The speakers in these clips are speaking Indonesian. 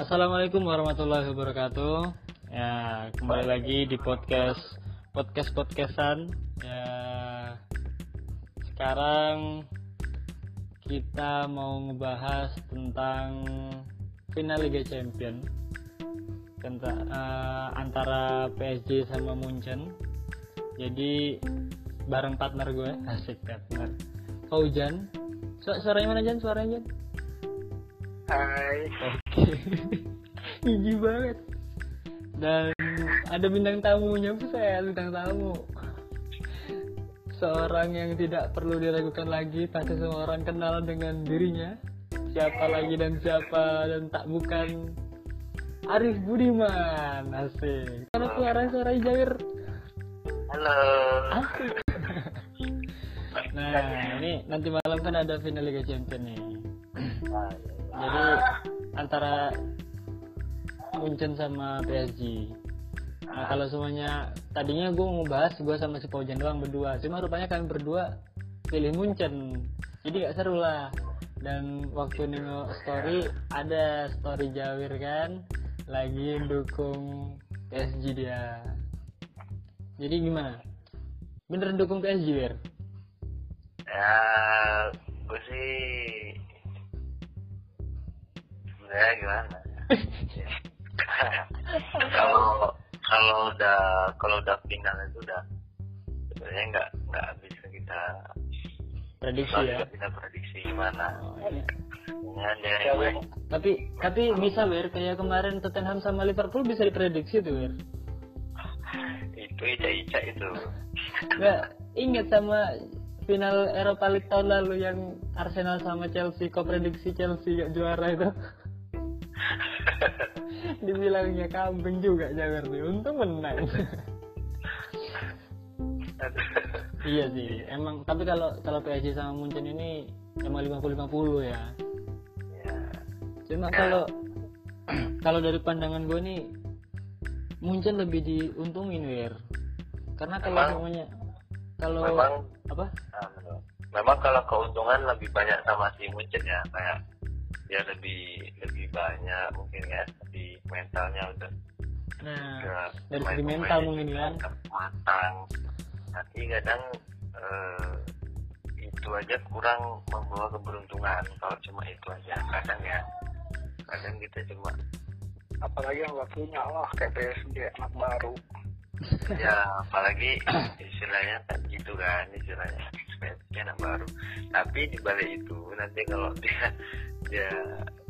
Assalamualaikum warahmatullahi wabarakatuh. Ya, kembali lagi di podcast podcast podcastan. Ya, sekarang kita mau ngebahas tentang final Liga Champion tentang eh, antara PSG sama Munchen. Jadi bareng partner gue, asik partner. Faujan. Su- suaranya mana Jan? Suaranya Jan? Hai. Oke. Gigi banget. Dan ada bintang tamunya saya bintang tamu. Seorang yang tidak perlu diragukan lagi, pasti semua orang kenal dengan dirinya. Siapa lagi dan siapa dan tak bukan Arif Budiman, asik. Karena suara-suara Jair, Halo. asik. Nah, ini nanti malam kan ada final Liga Champions nih. Jadi antara Munchen sama PSG. Nah kalau semuanya tadinya gue mau bahas gue sama si Paujan doang berdua. Cuma rupanya kalian berdua pilih Munchen. Jadi gak seru lah. Dan waktu nengok story ada story Jawir kan lagi dukung PSG dia. Jadi gimana? Bener dukung PSG? Ya, gue sih sebenarnya gimana? ya? Kalau kalau udah kalau udah final itu udah sebenarnya nggak nggak bisa kita Prediksi ya. kita prediksi gimana. Iya. Ya, dia main Tapi tapi bisa Wir kayak kemarin Tottenham sama Liverpool bisa diprediksi tuh Wir. itu ica-ica itu. Nggak ingat sama final Eropa League tahun lalu yang Arsenal sama Chelsea kok prediksi Chelsea gak juara itu. Dibilangnya kambing juga Jawer tuh. Untung menang. iya sih. Emang tapi kalau kalau PSG sama Munchen ini emang 50-50 ya. ya. Cuma kalau kalau dari pandangan gue nih Munchen lebih diuntungin Wir. Karena kalau semuanya kalau Memang apa? Memang kalau keuntungan lebih banyak sama si Munchen ya, kayak dia lebih lebih banyak mungkin ya di mentalnya udah Nah, udah dari segi mental mungkin kan. matang. Tapi kadang eh, itu aja kurang membawa keberuntungan kalau cuma itu aja. Kadang ya, kadang kita cuma apalagi yang gak punya lah kayak PSG anak baru ya apalagi istilahnya kan gitu kan istilahnya anak baru tapi di balik itu nanti kalau dia dia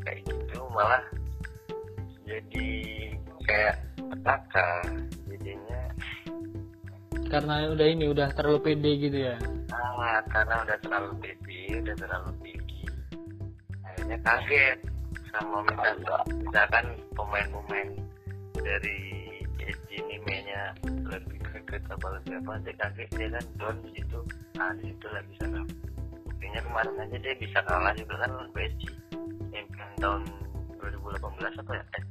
kayak gitu malah jadi kayak petaka jadinya karena udah ini udah terlalu pede gitu ya. ah karena udah terlalu baby udah terlalu tinggi akhirnya kaget sama misalkan misalkan pemain-pemain dari PSG ini mainnya lebih greget apa lebih apa dia kaget dia kan down situ nah di situ lah bisa kalah buktinya kemarin aja dia bisa kalah juga kan PSG champion tahun 2018 apa ya eh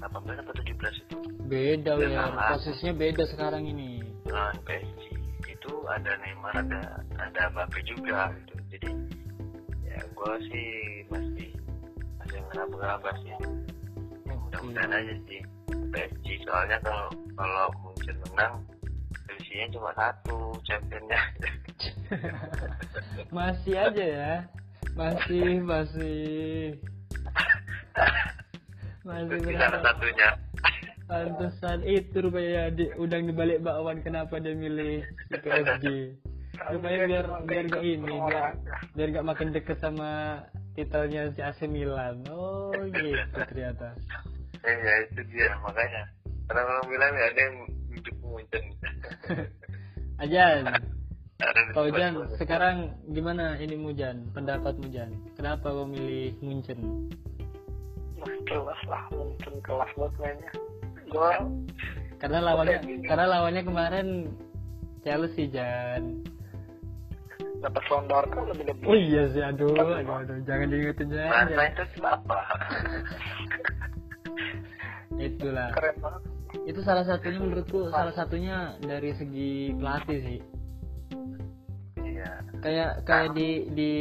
18 atau 17 itu Beda Udah ya. sama. Posisinya beda sekarang ini. lawan PSG itu ada Neymar ada ada Mbappe juga gitu jadi ya gue sih masih masih ngeraba-ngeraba sih Oke. mudah-mudahan aja sih PSG soalnya kalau kalau Munchen menang divisinya cuma satu championnya Masih aja ya. Masih masih masih Di salah berharap. satunya Pantesan itu rupanya di, udah dibalik bakwan kenapa dia milih PSG. Rupanya biar biar gak ini biar biar gak makin deket sama titelnya si AC Milan. Oh gitu ternyata. eh, ya itu dia makanya karena orang bilang ya ada yang duduk Munchen di Kau Jan, Munchen. sekarang gimana ini Mujan? Pendapatmu Jan? Kenapa kau milih Munchen? Wah, kelas lah mungkin kelas buat mainnya gue Karena lawannya karena lawannya kemarin Chelsea Jan. dapat sondor kan lebih lebih Oh iya sih, aduh, aduh, aduh. jangan diingetin Masa Jan. itu kenapa Itulah. keren banget Itu salah satunya menurutku salah satunya dari segi pelatih sih. Kayak kayak di di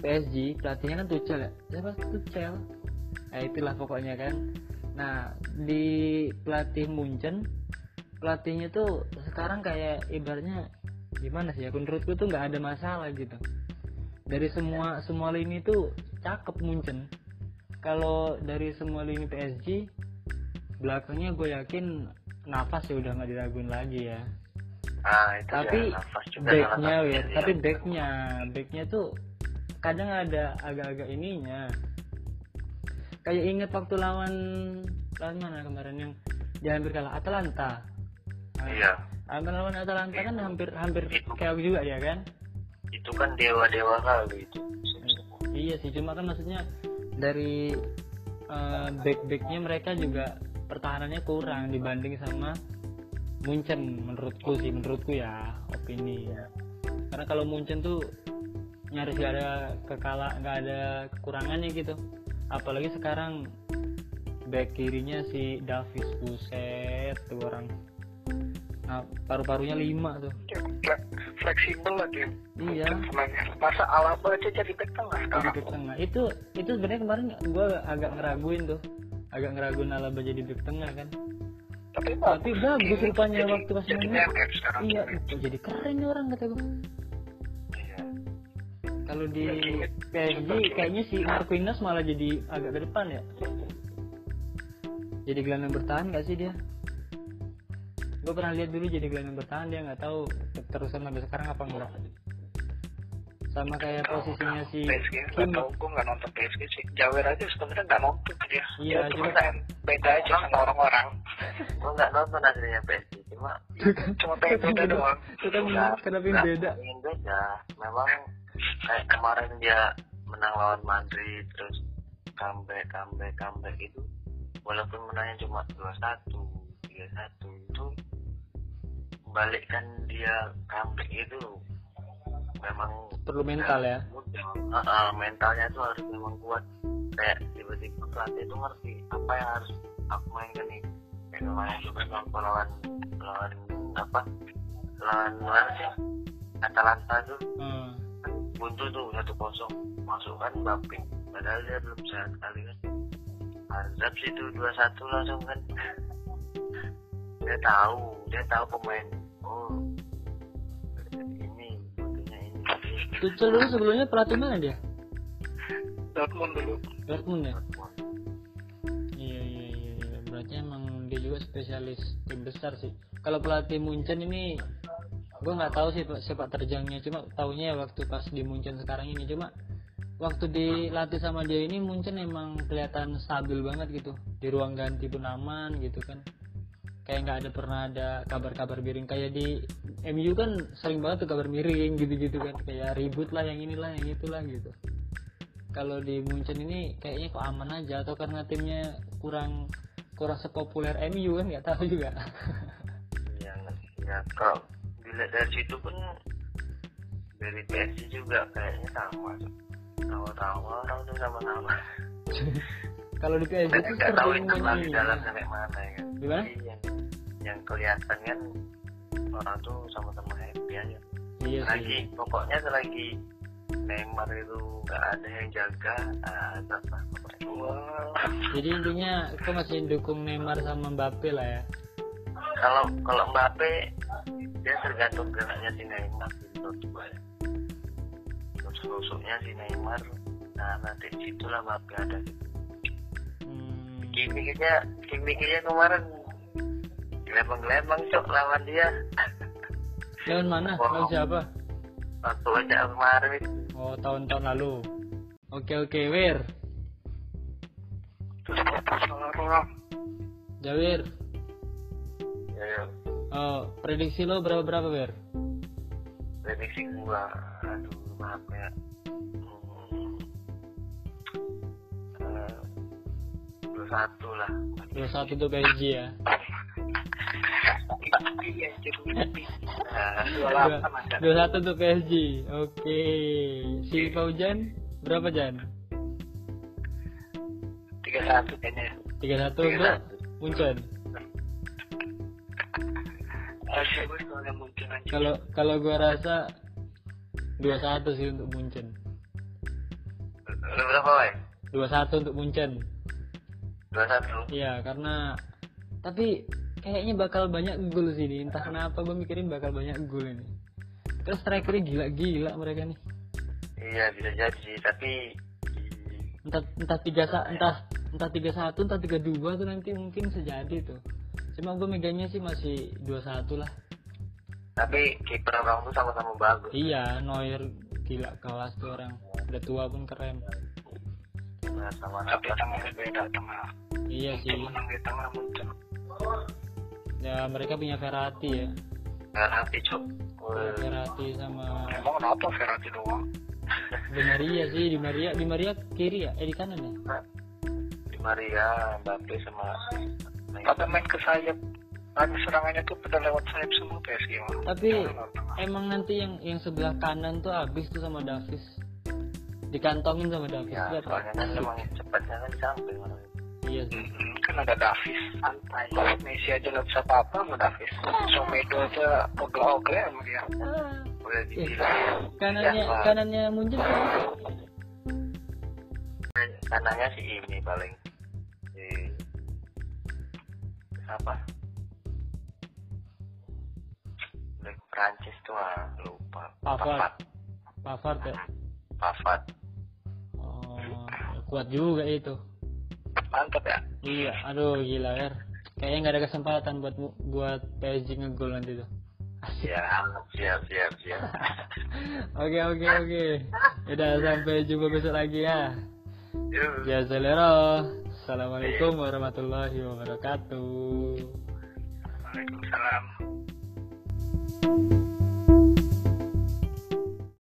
PSG pelatihnya kan Tuchel ya. Siapa? Tuchel? nah itulah pokoknya kan. Nah di pelatih Munchen pelatihnya tuh sekarang kayak ibaratnya gimana sih ya? Menurutku tuh nggak ada masalah gitu. Dari semua semua lini tuh cakep Munchen. Kalau dari semua lini PSG belakangnya gue yakin nafas ya udah nggak diraguin lagi ya ah itu tapi juga backnya dia. tapi backnya backnya tuh kadang ada agak-agak ininya. Kayak inget waktu lawan lawan mana kemarin yang dia hampir kalah? Atalanta. Nah, iya. hampir lawan Atalanta kan hampir hampir kayak juga ya kan? Itu kan dewa dewa kali itu. Iya sih cuma kan maksudnya dari eh, back-backnya mereka juga pertahanannya kurang dibanding sama Munchen menurutku sih menurutku ya opini. Ya karena kalau Munchen tuh nyaris gak ada kekala nggak ada kekurangannya gitu. Apalagi sekarang back kirinya si Davis buset tuh orang. Nah paru-parunya lima tuh. Fleksibel lah dia. Iya. Masa Alaba aja jadi back tengah jadi back tengah. Itu itu sebenarnya kemarin gue agak ngeraguin tuh. Agak ngeraguin Alaba jadi back tengah kan tapi tapi bagus rupanya Jadi- waktu pas jadi main. MF sekarang. Iya jadi keren nih orang kata gue iya. Kalau di Jadi, PSG kayaknya si Marquinhos malah jadi agak ke depan ya. Jadi gelandang bertahan gak sih dia? Gue pernah lihat dulu jadi gelandang bertahan dia nggak tahu terusan sampai sekarang apa enggak sama kayak posisinya si PSG nggak Kim tahu gue nggak nonton PSG sih. Jawer aja sebenarnya nggak nonton dia. Iya, Dia cuma pengen beda aja sama orang-orang. Gua nggak nonton aslinya PSG cuma cuma pengen beda doang. itu kan kenapa nggak beda. ingin beda. Memang kayak kemarin dia menang lawan Madrid terus comeback comeback comeback itu walaupun menangnya cuma dua satu tiga satu itu balikkan dia comeback itu memang perlu mental ya. mudah. Heeh, mentalnya tuh harus memang kuat. Kayak tiba-tiba pelatih itu ngerti apa yang harus aku mainkan nih. Kayak kemarin juga waktu lawan lawan apa lawan mana sih? Atalanta tuh Hmm. kan buntu tuh satu kosong. Masukkan Mbappe padahal dia belum sehat kali kan. Hazard itu dua satu langsung kan. Dia tahu dia tahu pemain. Oh Tuchel dulu sebelumnya pelatih mana dia? Dortmund dulu. Dortmund ya? Iya iya iya iya. berarti emang dia juga spesialis tim besar sih. Kalau pelatih Munchen ini gue nggak tahu sih Pak, sepak terjangnya. Cuma taunya ya waktu pas di Munchen sekarang ini. Cuma waktu dilatih sama dia ini Munchen emang kelihatan stabil banget gitu. Di ruang ganti pun aman gitu kan kayak nggak ada pernah ada kabar-kabar miring. Kayak di MU kan sering banget tuh kabar miring gitu-gitu kan. Kayak ribut lah yang inilah yang itulah gitu. Kalau di Munchen ini kayaknya kok aman aja atau karena timnya kurang kurang sepopuler MU kan nggak tahu juga. Ya ya kalau dilihat dari situ pun dari PSG juga kayaknya sama. Tahu-tahu orang tuh sama-sama kalau di PSG itu nggak tahu internal di dalam sampai mana ya kan Gimana? Yang yang kelihatan kan orang tuh sama-sama happy aja iya lagi sih pokoknya selagi Neymar itu nggak ada yang jaga ah apa Wah, jadi intinya aku masih dukung Neymar sama Mbappe lah ya kalau kalau Mbappe dia tergantung geraknya si Neymar gitu ya. terus si Neymar nah nanti situlah Mbappe ada gitu. Hmm, Kimiknya Kimiknya kemarin. Gelembang-gelembang cok lawan dia. Lawan mana? Lawan siapa? Waktu aja kemarin. Oh tahun-tahun lalu. Oke oke Wir. Jawir ya, ya. Oh prediksi lo berapa berapa Wir? Prediksi gua. Aduh maaf ya lah satu tuh PSG ya. Iya dua satu tuh PSG oke. Si Faujan berapa Jan? Tiga satu kayaknya. Tiga satu untuk. Munchen kalau kalau gua rasa dua satu sih untuk Munchen. Berapa dua satu untuk Munchen Iya, karena tapi kayaknya bakal banyak gol sih ini. Entah kenapa gue mikirin bakal banyak gol ini. Terus strikernya gila-gila mereka nih. iya bisa jadi tapi Entah entah tiga sa- entah entah tiga satu entah tiga dua tuh nanti mungkin sejadi tuh. Cuma gue megangnya sih masih dua satu lah. tapi kiper orang tuh sama-sama bagus Iya, Neuer gila kelas tuh orang. Udah tua pun keren. Nah, sama Tapi beda tengah. Iya sih. Menang di tengah muncul. Ya mereka punya Verratti ya. Verratti cok Verratti sama Emang kenapa Verratti doang? Di Maria sih, di Maria, di Maria kiri ya, eh di kanan ya. Di Maria Mbappe sama Pada main ke sayap. Lagi serangannya tuh pada lewat sayap semua PSG mah. Tapi emang nanti yang yang sebelah kanan tuh habis tuh sama Davis. Dikantongin sama Davis. ya Lihat, soalnya kan emang cepatnya kan di samping orang. Iya sih. Kan ada Davis santai Messi aja nggak bisa apa-apa sama Davis Somedo aja ogle-ogle sama dia udah Eh, dibilang kanannya Ya, kanannya muncul siapa? kanannya si ini paling si apa Prancis tuh ah lupa Pavard. Pavard ya. Pavard kuat juga itu. mantap ya Iya, aduh gila ya. Kayaknya nggak ada kesempatan buat buat PSG ngegol nanti tuh. siap siap siap siap Oke oke oke. Udah sampai jumpa besok lagi ya. Ya selera. Assalamualaikum warahmatullahi wabarakatuh. Waalaikumsalam